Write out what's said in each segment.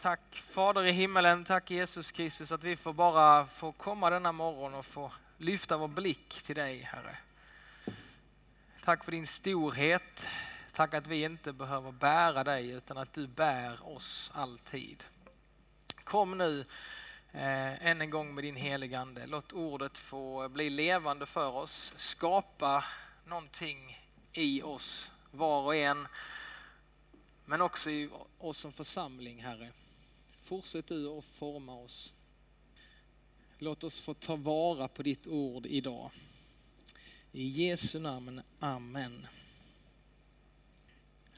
Tack Fader i himmelen, tack Jesus Kristus att vi får bara få komma denna morgon och få lyfta vår blick till dig Herre. Tack för din storhet, tack att vi inte behöver bära dig utan att du bär oss alltid. Kom nu eh, än en gång med din heliga Ande. Låt ordet få bli levande för oss, skapa någonting i oss var och en, men också i oss som församling Herre. Fortsätt du att forma oss. Låt oss få ta vara på ditt ord idag. I Jesu namn, Amen.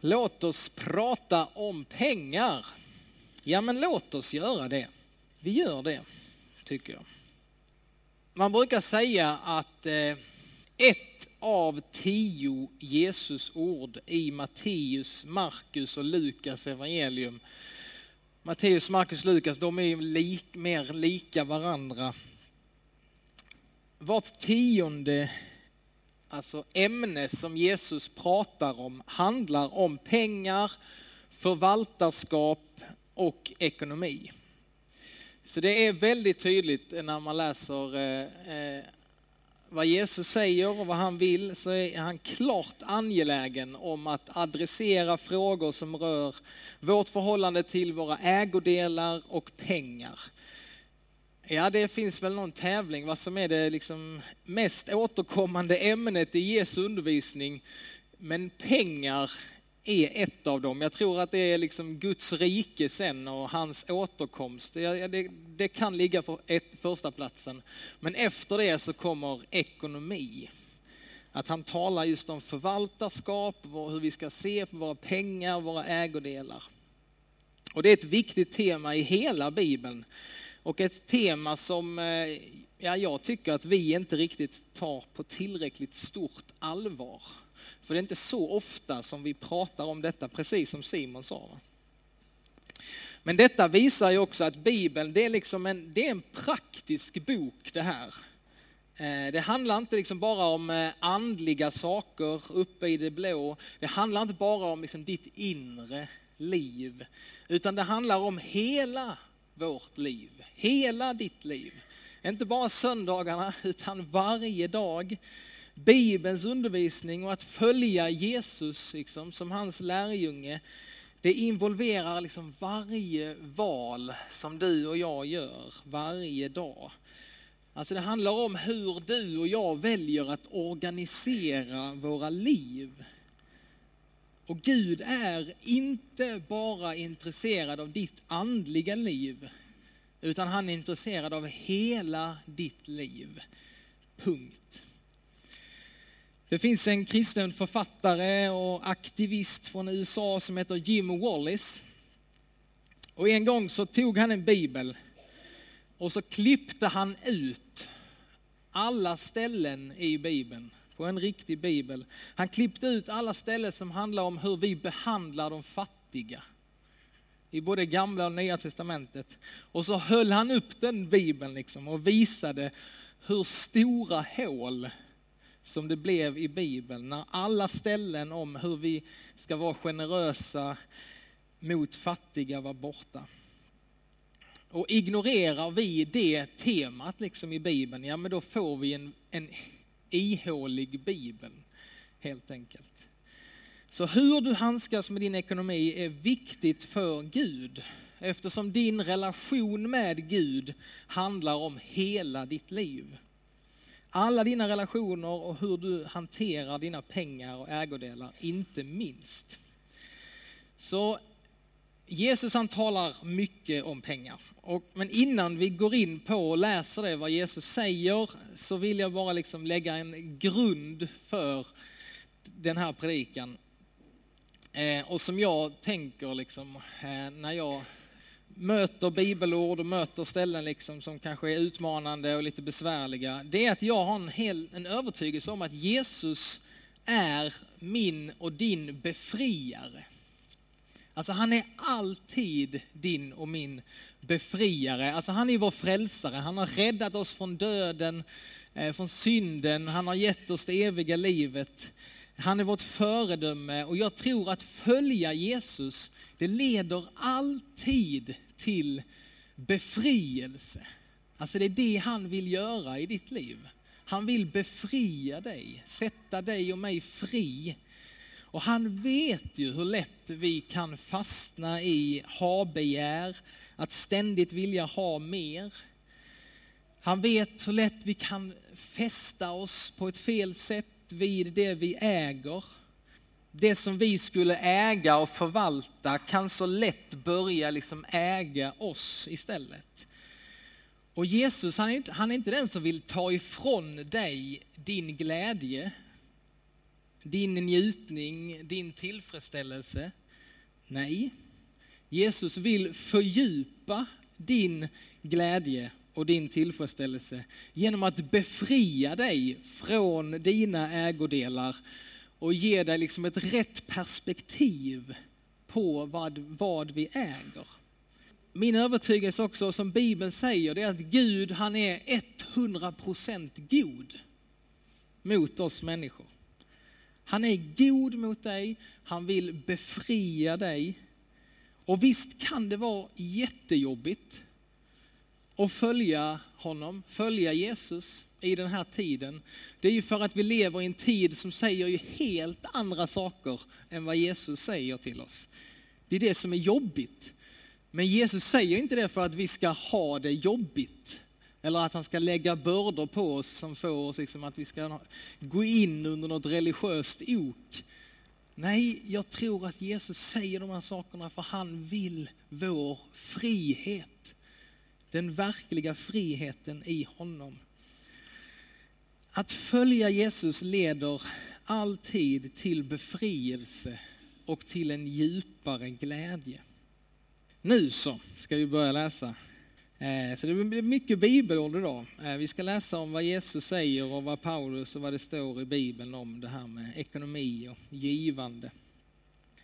Låt oss prata om pengar. Ja, men låt oss göra det. Vi gör det, tycker jag. Man brukar säga att eh, ett av tio Jesus ord i Matteus, Markus och Lukas evangelium Matteus, Markus, Lukas, de är lik, mer lika varandra. Vart tionde alltså ämne som Jesus pratar om handlar om pengar, förvaltarskap och ekonomi. Så det är väldigt tydligt när man läser eh, eh, vad Jesus säger och vad han vill så är han klart angelägen om att adressera frågor som rör vårt förhållande till våra ägodelar och pengar. Ja, det finns väl någon tävling vad som är det liksom mest återkommande ämnet i Jesu undervisning. Men pengar är ett av dem. Jag tror att det är liksom Guds rike sen och hans återkomst. Det, det, kan ligga på ett, första platsen. Men efter det så kommer ekonomi. Att han talar just om förvaltarskap, hur vi ska se på våra pengar, våra ägodelar. Och det är ett viktigt tema i hela Bibeln. Och ett tema som eh, ja, jag tycker att vi inte riktigt tar på tillräckligt stort allvar. För det är inte så ofta som vi pratar om detta, precis som Simon sa. Men detta visar ju också att Bibeln, det är, liksom en, det är en praktisk bok det här. Eh, det handlar inte liksom bara om eh, andliga saker uppe i det blå. Det handlar inte bara om liksom ditt inre liv, utan det handlar om hela vårt liv, hela ditt liv. Inte bara söndagarna, utan varje dag. Bibelns undervisning och att följa Jesus liksom, som hans lärjunge, det involverar liksom varje val som du och jag gör varje dag. Alltså det handlar om hur du och jag väljer att organisera våra liv. Och Gud är inte bara intresserad av ditt andliga liv, utan han är intresserad av hela ditt liv. Punkt. Det finns en kristen författare och aktivist från USA som heter Jim Wallis. Och en gång så tog han en bibel och så klippte han ut alla ställen i bibeln på en riktig bibel. Han klippte ut alla ställen som handlar om hur vi behandlar de fattiga i både gamla och nya testamentet. Och så höll han upp den bibeln liksom och visade hur stora hål som det blev i Bibeln, när alla ställen om hur vi ska vara generösa mot fattiga var borta. Och ignorerar vi det temat liksom i Bibeln, ja men då får vi en, en ihålig Bibel helt enkelt. Så hur du handskas med din ekonomi är viktigt för Gud eftersom din relation med Gud handlar om hela ditt liv. Alla dina relationer och hur du hanterar dina pengar och ägodelar, inte minst. Så Jesus han talar mycket om pengar. Och, men innan vi går in på och läser det, vad Jesus säger, så vill jag bara liksom lägga en grund för den här predikan. Eh, och som jag tänker liksom, eh, när jag möter bibelord och möter ställen liksom som kanske är utmanande och lite besvärliga, det är att jag har en, hel, en övertygelse om att Jesus är min och din befriare. Alltså han är alltid din och min befriare. Alltså han är vår frälsare. Han har räddat oss från döden, eh, från synden. Han har gett oss det eviga livet. Han är vårt föredöme och jag tror att följa Jesus det leder alltid till befrielse. Alltså det är det han vill göra i ditt liv. Han vill befria dig, sätta dig och mig fri. Och han vet ju hur lätt vi kan fastna i ha-begär, att ständigt vilja ha mer. Han vet hur lätt vi kan fästa oss på ett fel sätt vid det vi äger. Det som vi skulle äga och förvalta kan så lätt börja liksom äga oss istället. Och Jesus han är, inte, han är inte den som vill ta ifrån dig din glädje, din njutning, din tillfredsställelse. Nej, Jesus vill fördjupa din glädje och din tillfredsställelse genom att befria dig från dina ägodelar och ge dig liksom ett rätt perspektiv på vad, vad vi äger. Min övertygelse också, som Bibeln säger, det är att Gud han är 100% god mot oss människor. Han är god mot dig, han vill befria dig. Och visst kan det vara jättejobbigt att följa honom, följa Jesus i den här tiden. Det är ju för att vi lever i en tid som säger ju helt andra saker än vad Jesus säger till oss. Det är det som är jobbigt. Men Jesus säger inte det för att vi ska ha det jobbigt. Eller att han ska lägga bördor på oss som får oss liksom att vi ska gå in under något religiöst ok. Nej, jag tror att Jesus säger de här sakerna för han vill vår frihet. Den verkliga friheten i honom. Att följa Jesus leder alltid till befrielse och till en djupare glädje. Nu så ska vi börja läsa. Eh, så det blir mycket bibelord idag. Eh, vi ska läsa om vad Jesus säger och vad Paulus och vad det står i Bibeln om det här med ekonomi och givande.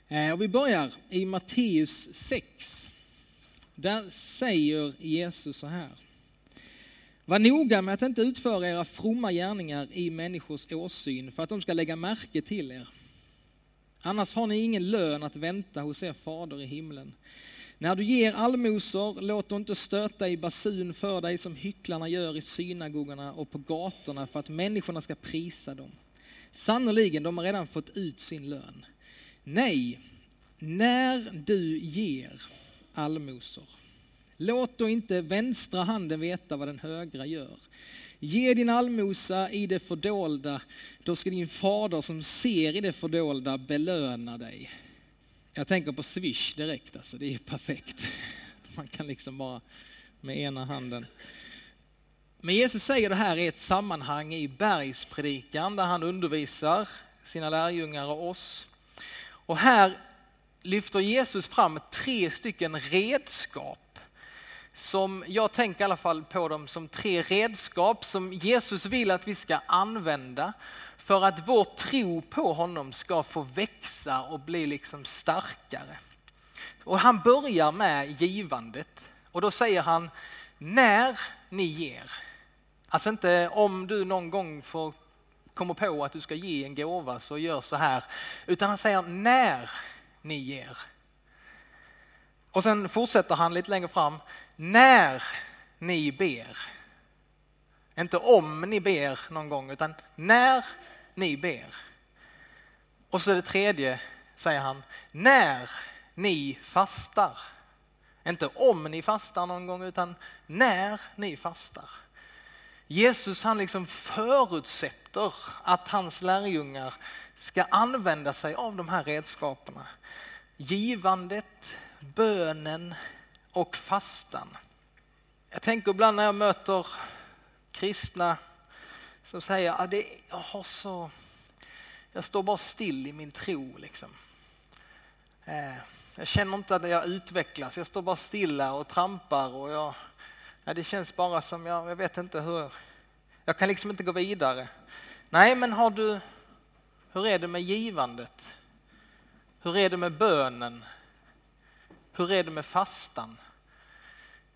Eh, och vi börjar i Matteus 6. Där säger Jesus så här. Var noga med att inte utföra era fromma gärningar i människors åsyn för att de ska lägga märke till er. Annars har ni ingen lön att vänta hos er fader i himlen. När du ger allmosor, låt inte stöta i basun för dig som hycklarna gör i synagogorna och på gatorna för att människorna ska prisa dem. Sannerligen, de har redan fått ut sin lön. Nej, när du ger allmosor, låt då inte vänstra handen veta vad den högra gör. Ge din allmosa i det fördolda, då ska din fader som ser i det fördolda belöna dig. Jag tänker på Swish direkt, alltså. det är perfekt. Man kan liksom bara med ena handen. Men Jesus säger det här i ett sammanhang i bergspredikan där han undervisar sina lärjungar och oss. Och här lyfter Jesus fram tre stycken redskap som jag tänker i alla fall på dem som tre redskap som Jesus vill att vi ska använda för att vår tro på honom ska få växa och bli liksom starkare. Och han börjar med givandet och då säger han när ni ger. Alltså inte om du någon gång får kommer på att du ska ge en gåva så gör så här. Utan han säger när ni ger. Och sen fortsätter han lite längre fram. När ni ber. Inte om ni ber någon gång utan när ni ber. Och så det tredje säger han, när ni fastar. Inte om ni fastar någon gång utan när ni fastar. Jesus han liksom förutsätter att hans lärjungar ska använda sig av de här redskapen. Givandet, bönen och fastan. Jag tänker ibland när jag möter kristna som säger att ah, jag har så, jag står bara still i min tro. Liksom. Eh, jag känner inte att jag utvecklas, jag står bara stilla och trampar och jag, ja, det känns bara som, jag, jag vet inte hur, jag kan liksom inte gå vidare. Nej, men har du, hur är det med givandet? Hur är det med bönen? Hur är det med fastan?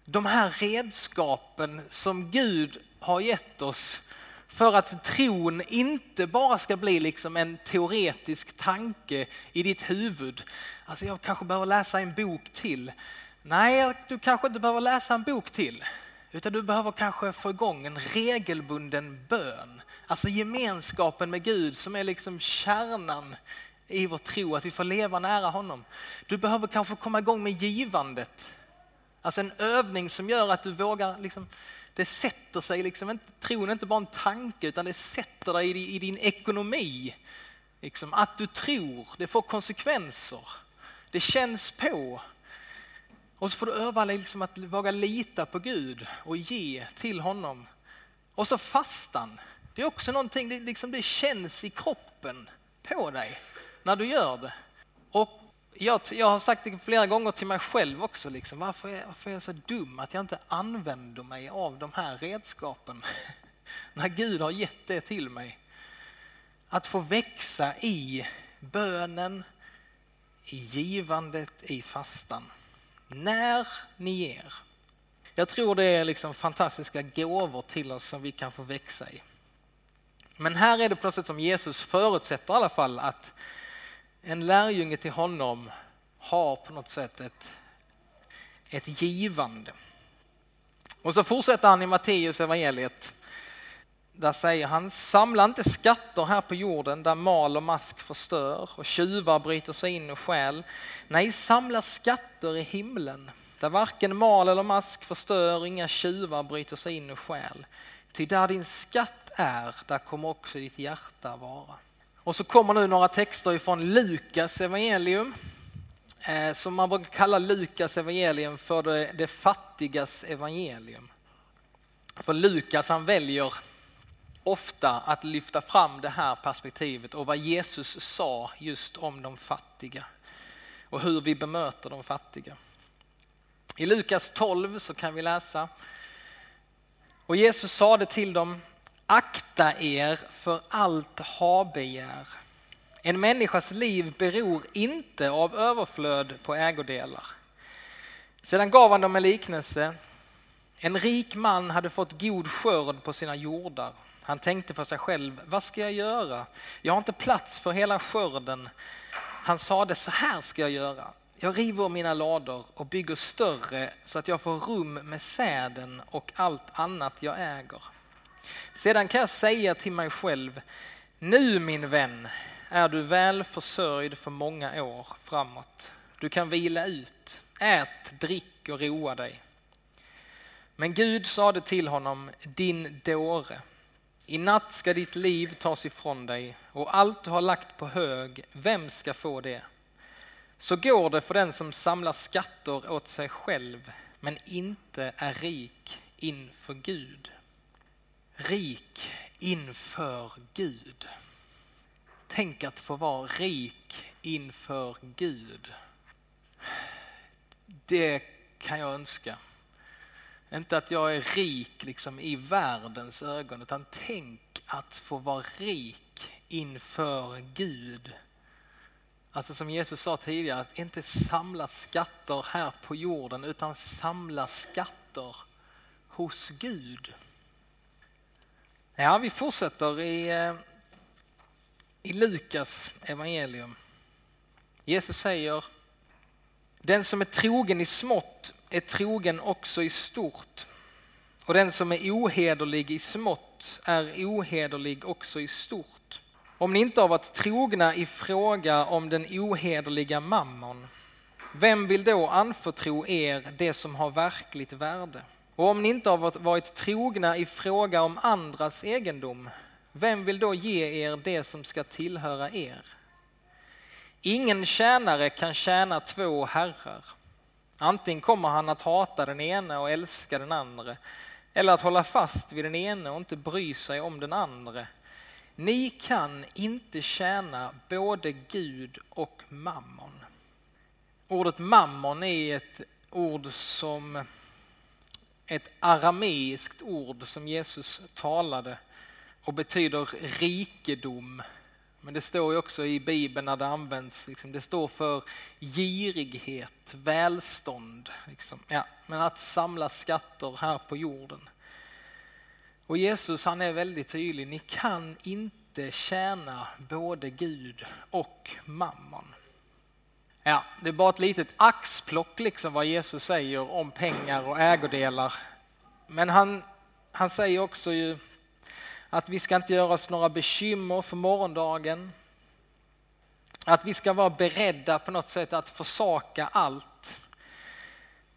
De här redskapen som Gud har gett oss För att tron inte bara ska bli liksom en teoretisk tanke i ditt huvud. Alltså jag kanske behöver läsa en bok till. Nej, du kanske inte behöver läsa en bok till. Utan du behöver kanske få igång en regelbunden bön. Alltså gemenskapen med Gud som är liksom kärnan i vår tro, att vi får leva nära honom. Du behöver kanske komma igång med givandet. Alltså en övning som gör att du vågar, liksom, det sätter sig, liksom, inte, tron är inte bara en tanke utan det sätter dig i, i din ekonomi. Liksom, att du tror, det får konsekvenser. Det känns på. Och så får du öva dig liksom att våga lita på Gud och ge till honom. Och så fastan. Det är också någonting, det, liksom, det känns i kroppen på dig när du gör det. Och jag, jag har sagt det flera gånger till mig själv också, liksom, varför, är, varför är jag så dum att jag inte använder mig av de här redskapen? när Gud har gett det till mig. Att få växa i bönen, i givandet, i fastan. När ni ger. Jag tror det är liksom fantastiska gåvor till oss som vi kan få växa i. Men här är det plötsligt som Jesus förutsätter i alla fall att en lärjunge till honom har på något sätt ett, ett givande. Och så fortsätter han i Matteus evangeliet. Där säger han, samla inte skatter här på jorden där mal och mask förstör och tjuvar bryter sig in och stjäl. Nej, samla skatter i himlen där varken mal eller mask förstör och inga tjuvar bryter sig in och stjäl. Ty där din skatt är, där kommer också ditt hjärta vara. Och så kommer nu några texter ifrån Lukas evangelium eh, som man brukar kalla Lukas evangelium för det, det fattigas evangelium. För Lukas han väljer ofta att lyfta fram det här perspektivet och vad Jesus sa just om de fattiga och hur vi bemöter de fattiga. I Lukas 12 så kan vi läsa och Jesus sade till dem Akta er för allt habegär. En människas liv beror inte av överflöd på ägodelar. Sedan gav han dem en liknelse. En rik man hade fått god skörd på sina jordar. Han tänkte för sig själv, vad ska jag göra? Jag har inte plats för hela skörden. Han sade, så här ska jag göra. Jag river mina lador och bygger större så att jag får rum med säden och allt annat jag äger. Sedan kan jag säga till mig själv, nu min vän är du väl försörjd för många år framåt. Du kan vila ut, ät, drick och roa dig. Men Gud sade till honom, din dåre, i natt ska ditt liv tas ifrån dig och allt du har lagt på hög, vem ska få det? Så går det för den som samlar skatter åt sig själv men inte är rik inför Gud rik inför Gud. Tänk att få vara rik inför Gud. Det kan jag önska. Inte att jag är rik liksom i världens ögon, utan tänk att få vara rik inför Gud. Alltså som Jesus sa tidigare, att inte samla skatter här på jorden, utan samla skatter hos Gud. Ja, vi fortsätter i, eh, i Lukas evangelium. Jesus säger, den som är trogen i smått är trogen också i stort. Och den som är ohederlig i smått är ohederlig också i stort. Om ni inte har varit trogna i fråga om den ohederliga mammon, vem vill då anförtro er det som har verkligt värde? Och om ni inte har varit trogna i fråga om andras egendom, vem vill då ge er det som ska tillhöra er? Ingen tjänare kan tjäna två herrar. Antingen kommer han att hata den ene och älska den andra, eller att hålla fast vid den ene och inte bry sig om den andra. Ni kan inte tjäna både Gud och mammon. Ordet mammon är ett ord som ett arameiskt ord som Jesus talade och betyder rikedom. Men det står ju också i Bibeln när det används, liksom, det står för girighet, välstånd. Liksom. Ja, men att samla skatter här på jorden. Och Jesus han är väldigt tydlig, ni kan inte tjäna både Gud och mammon. Ja, det är bara ett litet axplock liksom vad Jesus säger om pengar och ägodelar. Men han, han säger också ju att vi ska inte göra oss några bekymmer för morgondagen. Att vi ska vara beredda på något sätt att försaka allt.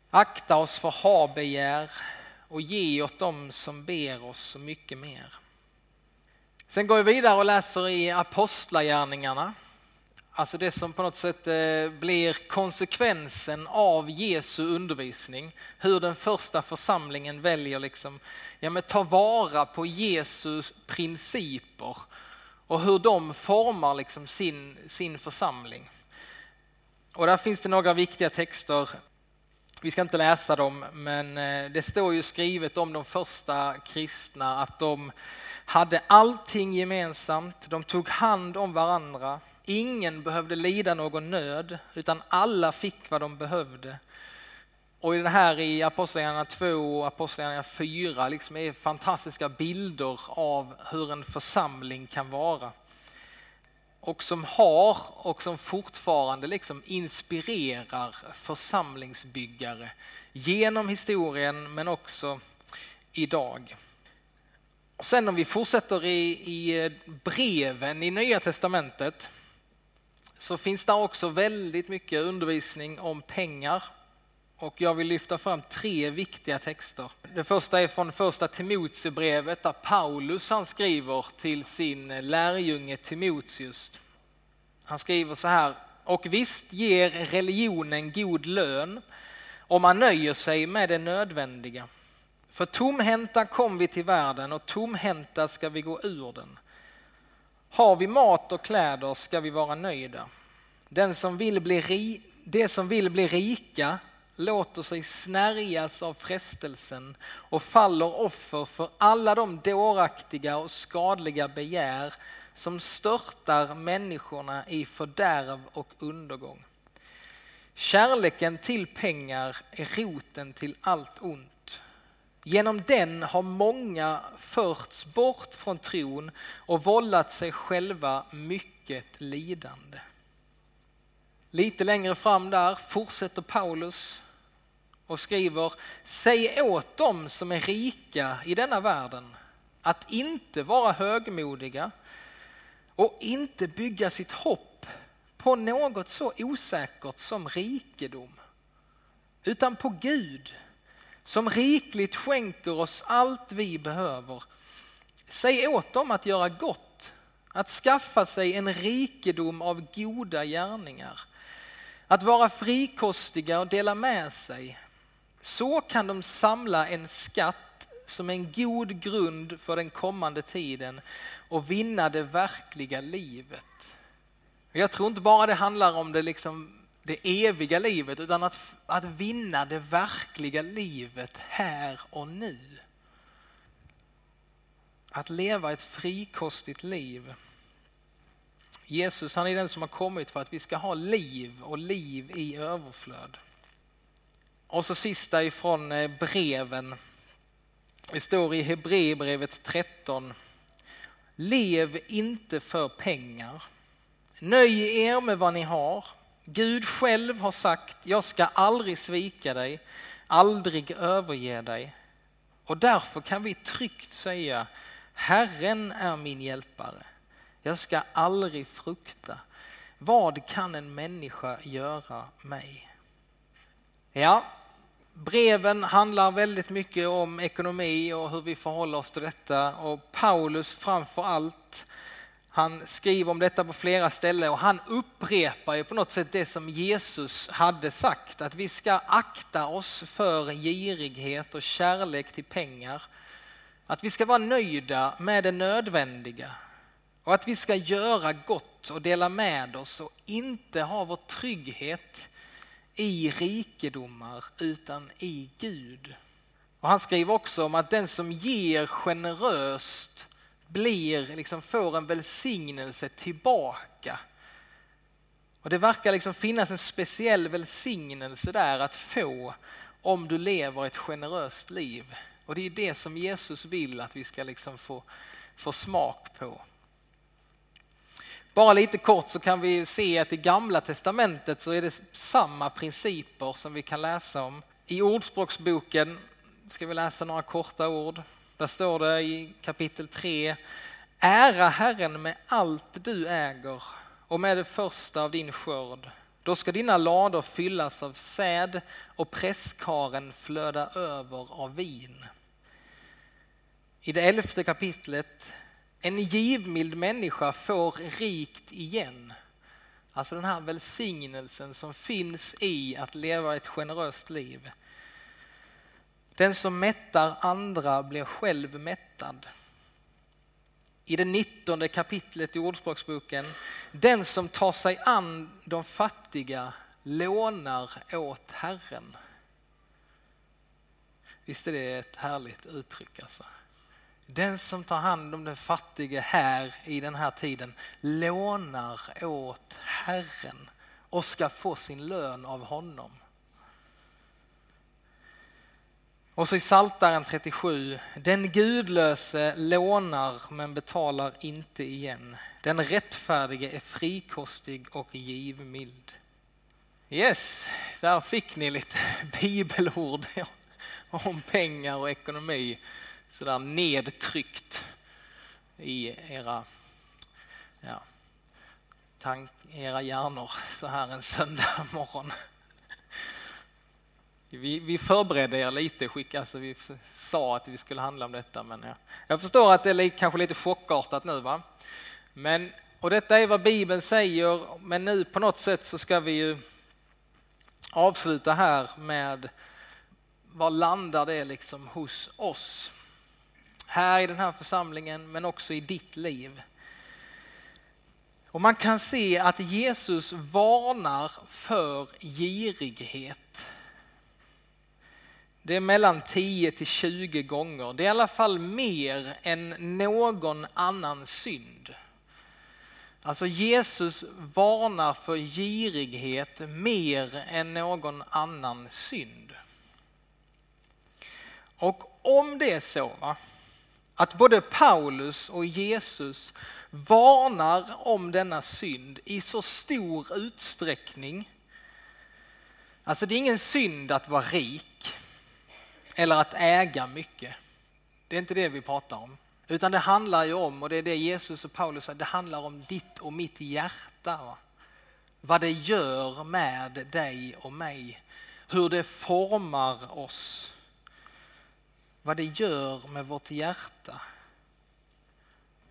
Akta oss för habegär och ge åt dem som ber oss så mycket mer. Sen går vi vidare och läser i Apostlagärningarna. Alltså det som på något sätt eh, blir konsekvensen av Jesu undervisning. Hur den första församlingen väljer liksom, ja, men ta vara på Jesus principer och hur de formar liksom sin, sin församling. Och där finns det några viktiga texter. Vi ska inte läsa dem, men eh, det står ju skrivet om de första kristna att de hade allting gemensamt, de tog hand om varandra, ingen behövde lida någon nöd, utan alla fick vad de behövde. Och det här i Apostlagärningarna 2 och Apostlagärningarna 4 liksom är fantastiska bilder av hur en församling kan vara. Och som har och som fortfarande liksom inspirerar församlingsbyggare genom historien men också idag. Och sen om vi fortsätter i, i breven i Nya Testamentet så finns det också väldigt mycket undervisning om pengar och jag vill lyfta fram tre viktiga texter. Det första är från första Timoteusbrevet där Paulus han skriver till sin lärjunge Timoteus. Han skriver så här, och visst ger religionen god lön om man nöjer sig med det nödvändiga. För tomhänta kom vi till världen och tomhänta ska vi gå ur den. Har vi mat och kläder ska vi vara nöjda. Den som vill bli ri, det som vill bli rika låter sig snärjas av frestelsen och faller offer för alla de dåraktiga och skadliga begär som störtar människorna i fördärv och undergång. Kärleken till pengar är roten till allt ont. Genom den har många förts bort från tron och vållat sig själva mycket lidande. Lite längre fram där fortsätter Paulus och skriver Säg åt dem som är rika i denna världen att inte vara högmodiga och inte bygga sitt hopp på något så osäkert som rikedom utan på Gud som rikligt skänker oss allt vi behöver. Säg åt dem att göra gott, att skaffa sig en rikedom av goda gärningar, att vara frikostiga och dela med sig. Så kan de samla en skatt som en god grund för den kommande tiden och vinna det verkliga livet. Jag tror inte bara det handlar om det, liksom, det eviga livet utan att, att vinna det verkliga livet här och nu. Att leva ett frikostigt liv. Jesus han är den som har kommit för att vi ska ha liv och liv i överflöd. Och så sista ifrån eh, breven. Det står i Hebreerbrevet 13. Lev inte för pengar. Nöj er med vad ni har. Gud själv har sagt, jag ska aldrig svika dig, aldrig överge dig. Och därför kan vi tryggt säga, Herren är min hjälpare. Jag ska aldrig frukta. Vad kan en människa göra mig? Ja, breven handlar väldigt mycket om ekonomi och hur vi förhåller oss till detta och Paulus framför allt han skriver om detta på flera ställen och han upprepar ju på något sätt det som Jesus hade sagt att vi ska akta oss för girighet och kärlek till pengar. Att vi ska vara nöjda med det nödvändiga och att vi ska göra gott och dela med oss och inte ha vår trygghet i rikedomar utan i Gud. Och han skriver också om att den som ger generöst blir, liksom får en välsignelse tillbaka. Och det verkar liksom finnas en speciell välsignelse där att få om du lever ett generöst liv. Och det är det som Jesus vill att vi ska liksom få, få smak på. Bara lite kort så kan vi se att i gamla testamentet så är det samma principer som vi kan läsa om. I Ordspråksboken ska vi läsa några korta ord. Där står det i kapitel 3. Ära Herren med allt du äger och med det första av din skörd. Då ska dina lador fyllas av säd och presskaren flöda över av vin. I det elfte kapitlet en givmild människa får rikt igen. Alltså den här välsignelsen som finns i att leva ett generöst liv. Den som mättar andra blir själv mättad. I det nittonde kapitlet i Ordspråksboken, den som tar sig an de fattiga lånar åt Herren. Visst är det ett härligt uttryck alltså? Den som tar hand om den fattige här i den här tiden lånar åt Herren och ska få sin lön av honom. Och så i Saltaren 37, den gudlöse lånar men betalar inte igen. Den rättfärdige är frikostig och givmild. Yes, där fick ni lite bibelord om pengar och ekonomi sådär nedtryckt i era, ja, tank, era hjärnor så här en söndag morgon. Vi, vi förberedde er lite, skick, alltså vi sa att vi skulle handla om detta. Men ja. Jag förstår att det är kanske lite chockartat nu. Va? Men, och detta är vad Bibeln säger, men nu på något sätt så ska vi ju avsluta här med vad landar det liksom hos oss? Här i den här församlingen men också i ditt liv. Och man kan se att Jesus varnar för girighet. Det är mellan 10 till 20 gånger. Det är i alla fall mer än någon annan synd. Alltså Jesus varnar för girighet mer än någon annan synd. Och om det är så va, att både Paulus och Jesus varnar om denna synd i så stor utsträckning. Alltså det är ingen synd att vara rik eller att äga mycket. Det är inte det vi pratar om. Utan det handlar ju om, och det är det Jesus och Paulus säger, det handlar om ditt och mitt hjärta. Va? Vad det gör med dig och mig. Hur det formar oss vad det gör med vårt hjärta.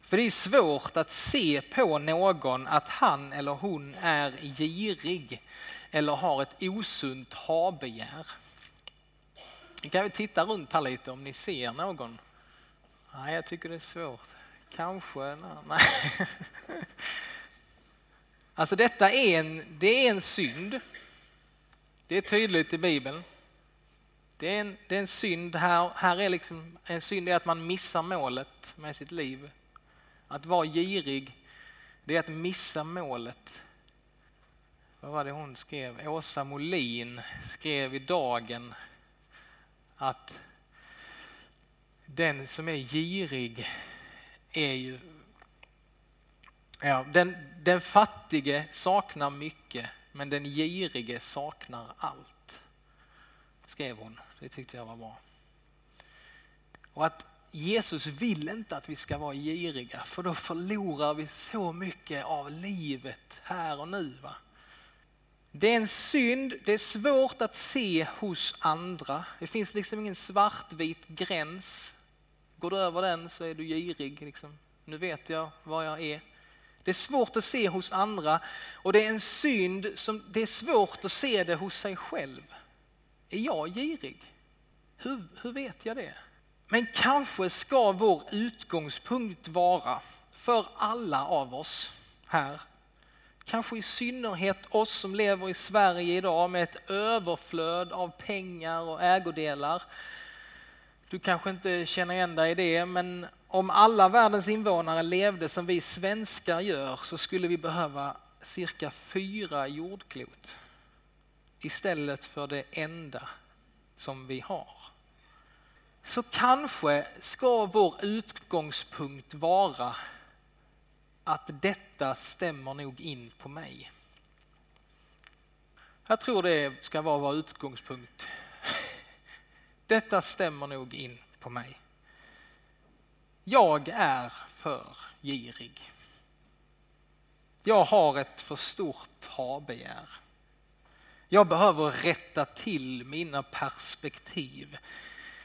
För det är svårt att se på någon att han eller hon är girig eller har ett osunt habegär. Ni kan väl titta runt här lite om ni ser någon. Nej, jag tycker det är svårt. Kanske, nej. Alltså detta är en, det är en synd. Det är tydligt i Bibeln. Det är en, det är en synd här. Här är liksom, en synd är att man missar målet med sitt liv. Att vara girig, det är att missa målet. Vad var det hon skrev? Åsa Molin skrev i Dagen att den som är girig är ju... Ja, den, den fattige saknar mycket, men den girige saknar allt. Skrev hon. Det tyckte jag var bra. Och att Jesus vill inte att vi ska vara giriga för då förlorar vi så mycket av livet här och nu. Va? Det är en synd, det är svårt att se hos andra. Det finns liksom ingen svartvit gräns. Går du över den så är du girig. Liksom. Nu vet jag vad jag är. Det är svårt att se hos andra och det är en synd som det är svårt att se det hos sig själv. Är jag girig? Hur, hur vet jag det? Men kanske ska vår utgångspunkt vara för alla av oss här, kanske i synnerhet oss som lever i Sverige idag med ett överflöd av pengar och ägodelar. Du kanske inte känner igen dig i det, men om alla världens invånare levde som vi svenskar gör så skulle vi behöva cirka fyra jordklot istället för det enda som vi har. så kanske ska vår utgångspunkt vara att detta stämmer nog in på mig. Jag tror det ska vara vår utgångspunkt. Detta stämmer nog in på mig. Jag är för girig. Jag har ett för stort habegär. Jag behöver rätta till mina perspektiv.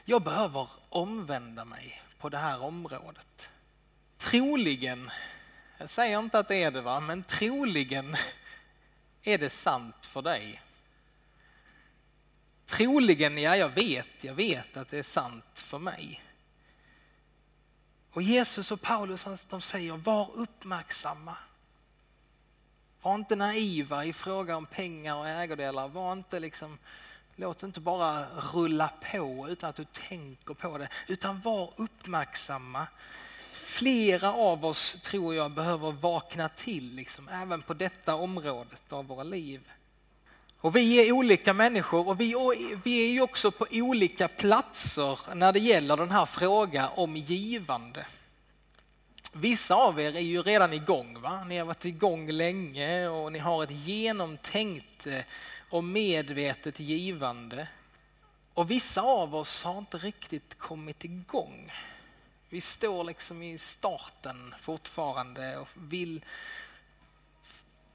Jag behöver omvända mig på det här området. Troligen, jag säger inte att det är det, va? men troligen är det sant för dig. Troligen, ja jag vet, jag vet att det är sant för mig. Och Jesus och Paulus de säger var uppmärksamma. Var inte naiva i fråga om pengar och ägodelar. Var inte liksom, låt inte bara rulla på utan att du tänker på det. Utan var uppmärksamma. Flera av oss tror jag behöver vakna till liksom, även på detta området av våra liv. Och vi är olika människor och vi, vi är ju också på olika platser när det gäller den här frågan om givande. Vissa av er är ju redan igång, va? ni har varit igång länge och ni har ett genomtänkt eh, och medvetet givande. Och vissa av oss har inte riktigt kommit igång. Vi står liksom i starten fortfarande och vill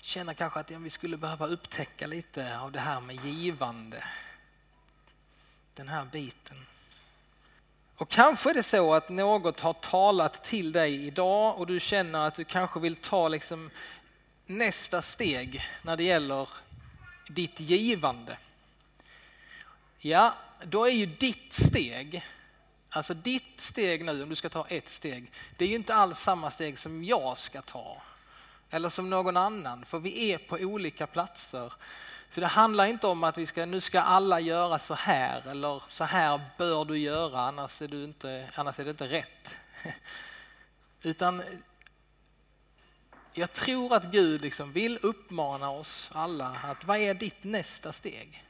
känna kanske att vi skulle behöva upptäcka lite av det här med givande. Den här biten. Och kanske är det så att något har talat till dig idag och du känner att du kanske vill ta liksom nästa steg när det gäller ditt givande. Ja, då är ju ditt steg, alltså ditt steg nu, om du ska ta ett steg, det är ju inte alls samma steg som jag ska ta. Eller som någon annan, för vi är på olika platser. Så det handlar inte om att vi ska, nu ska alla göra så här eller så här bör du göra annars är, du inte, annars är det inte rätt. Utan jag tror att Gud liksom vill uppmana oss alla att vad är ditt nästa steg?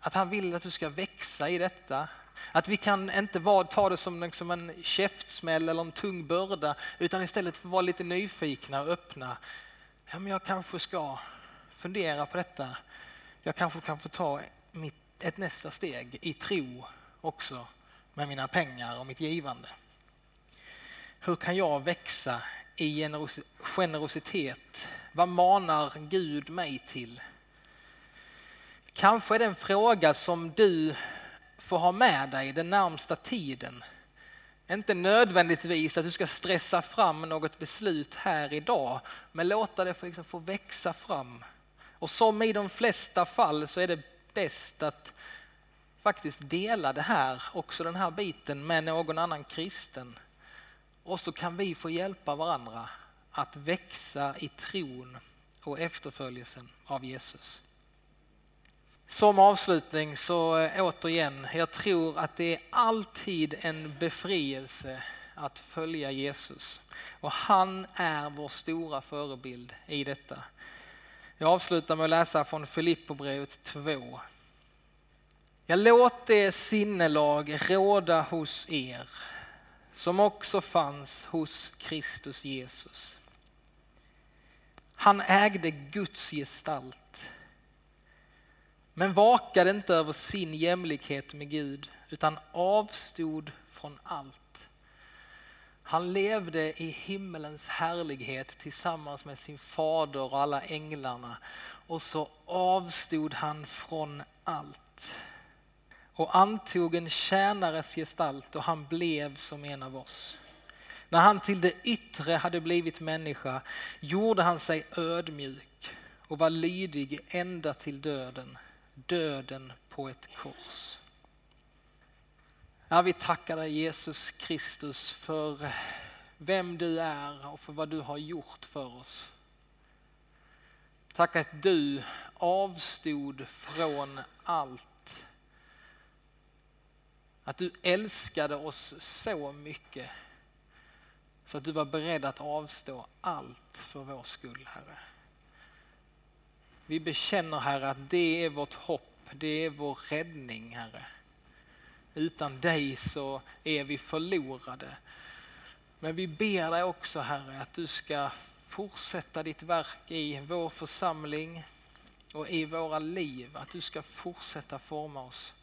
Att han vill att du ska växa i detta. Att vi kan inte ta det som liksom en käftsmäll eller en tung börda utan istället få vara lite nyfikna och öppna. Ja, men jag kanske ska fundera på detta. Jag kanske kan få ta mitt, ett nästa steg i tro också med mina pengar och mitt givande. Hur kan jag växa i generositet? Vad manar Gud mig till? Kanske är det en fråga som du få ha med dig den närmsta tiden. Inte nödvändigtvis att du ska stressa fram något beslut här idag, men låta det få, liksom få växa fram och som i de flesta fall så är det bäst att faktiskt dela det här, också den här biten med någon annan kristen. Och så kan vi få hjälpa varandra att växa i tron och efterföljelsen av Jesus. Som avslutning så eh, återigen, jag tror att det är alltid en befrielse att följa Jesus. Och han är vår stora förebild i detta. Jag avslutar med att läsa från Filippobrevet 2. Jag låt det sinnelag råda hos er som också fanns hos Kristus Jesus. Han ägde Guds gestalt men vakade inte över sin jämlikhet med Gud utan avstod från allt. Han levde i himmelens härlighet tillsammans med sin fader och alla änglarna och så avstod han från allt. Och antog en tjänares gestalt och han blev som en av oss. När han till det yttre hade blivit människa gjorde han sig ödmjuk och var lydig ända till döden, döden på ett kors. Ja, vi tackar dig Jesus Kristus för vem du är och för vad du har gjort för oss. Tack att du avstod från allt. Att du älskade oss så mycket så att du var beredd att avstå allt för vår skull, Herre. Vi bekänner, Herre, att det är vårt hopp, det är vår räddning, Herre. Utan dig så är vi förlorade. Men vi ber dig också Herre att du ska fortsätta ditt verk i vår församling och i våra liv. Att du ska fortsätta forma oss.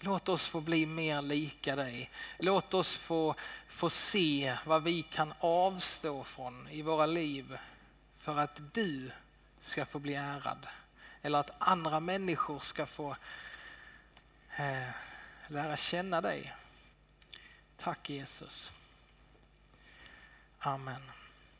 Låt oss få bli mer lika dig. Låt oss få, få se vad vi kan avstå från i våra liv för att du ska få bli ärad. Eller att andra människor ska få eh, lära känna dig. Tack Jesus. Amen.